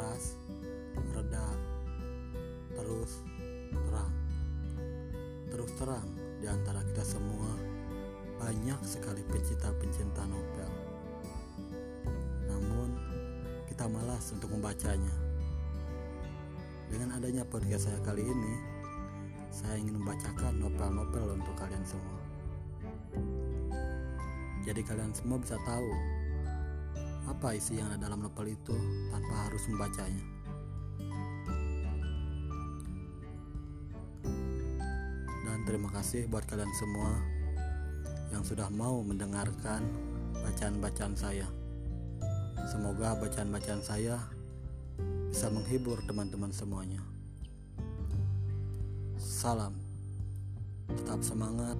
keras reda terus terang. Terus terang di antara kita semua banyak sekali pecinta pencinta novel namun kita malas untuk membacanya. Dengan adanya podcast saya kali ini saya ingin membacakan novel-novel untuk kalian semua. Jadi kalian semua bisa tahu apa isi yang ada dalam novel itu tanpa harus membacanya. Dan terima kasih buat kalian semua yang sudah mau mendengarkan bacaan-bacaan saya. Semoga bacaan-bacaan saya bisa menghibur teman-teman semuanya. Salam, tetap semangat.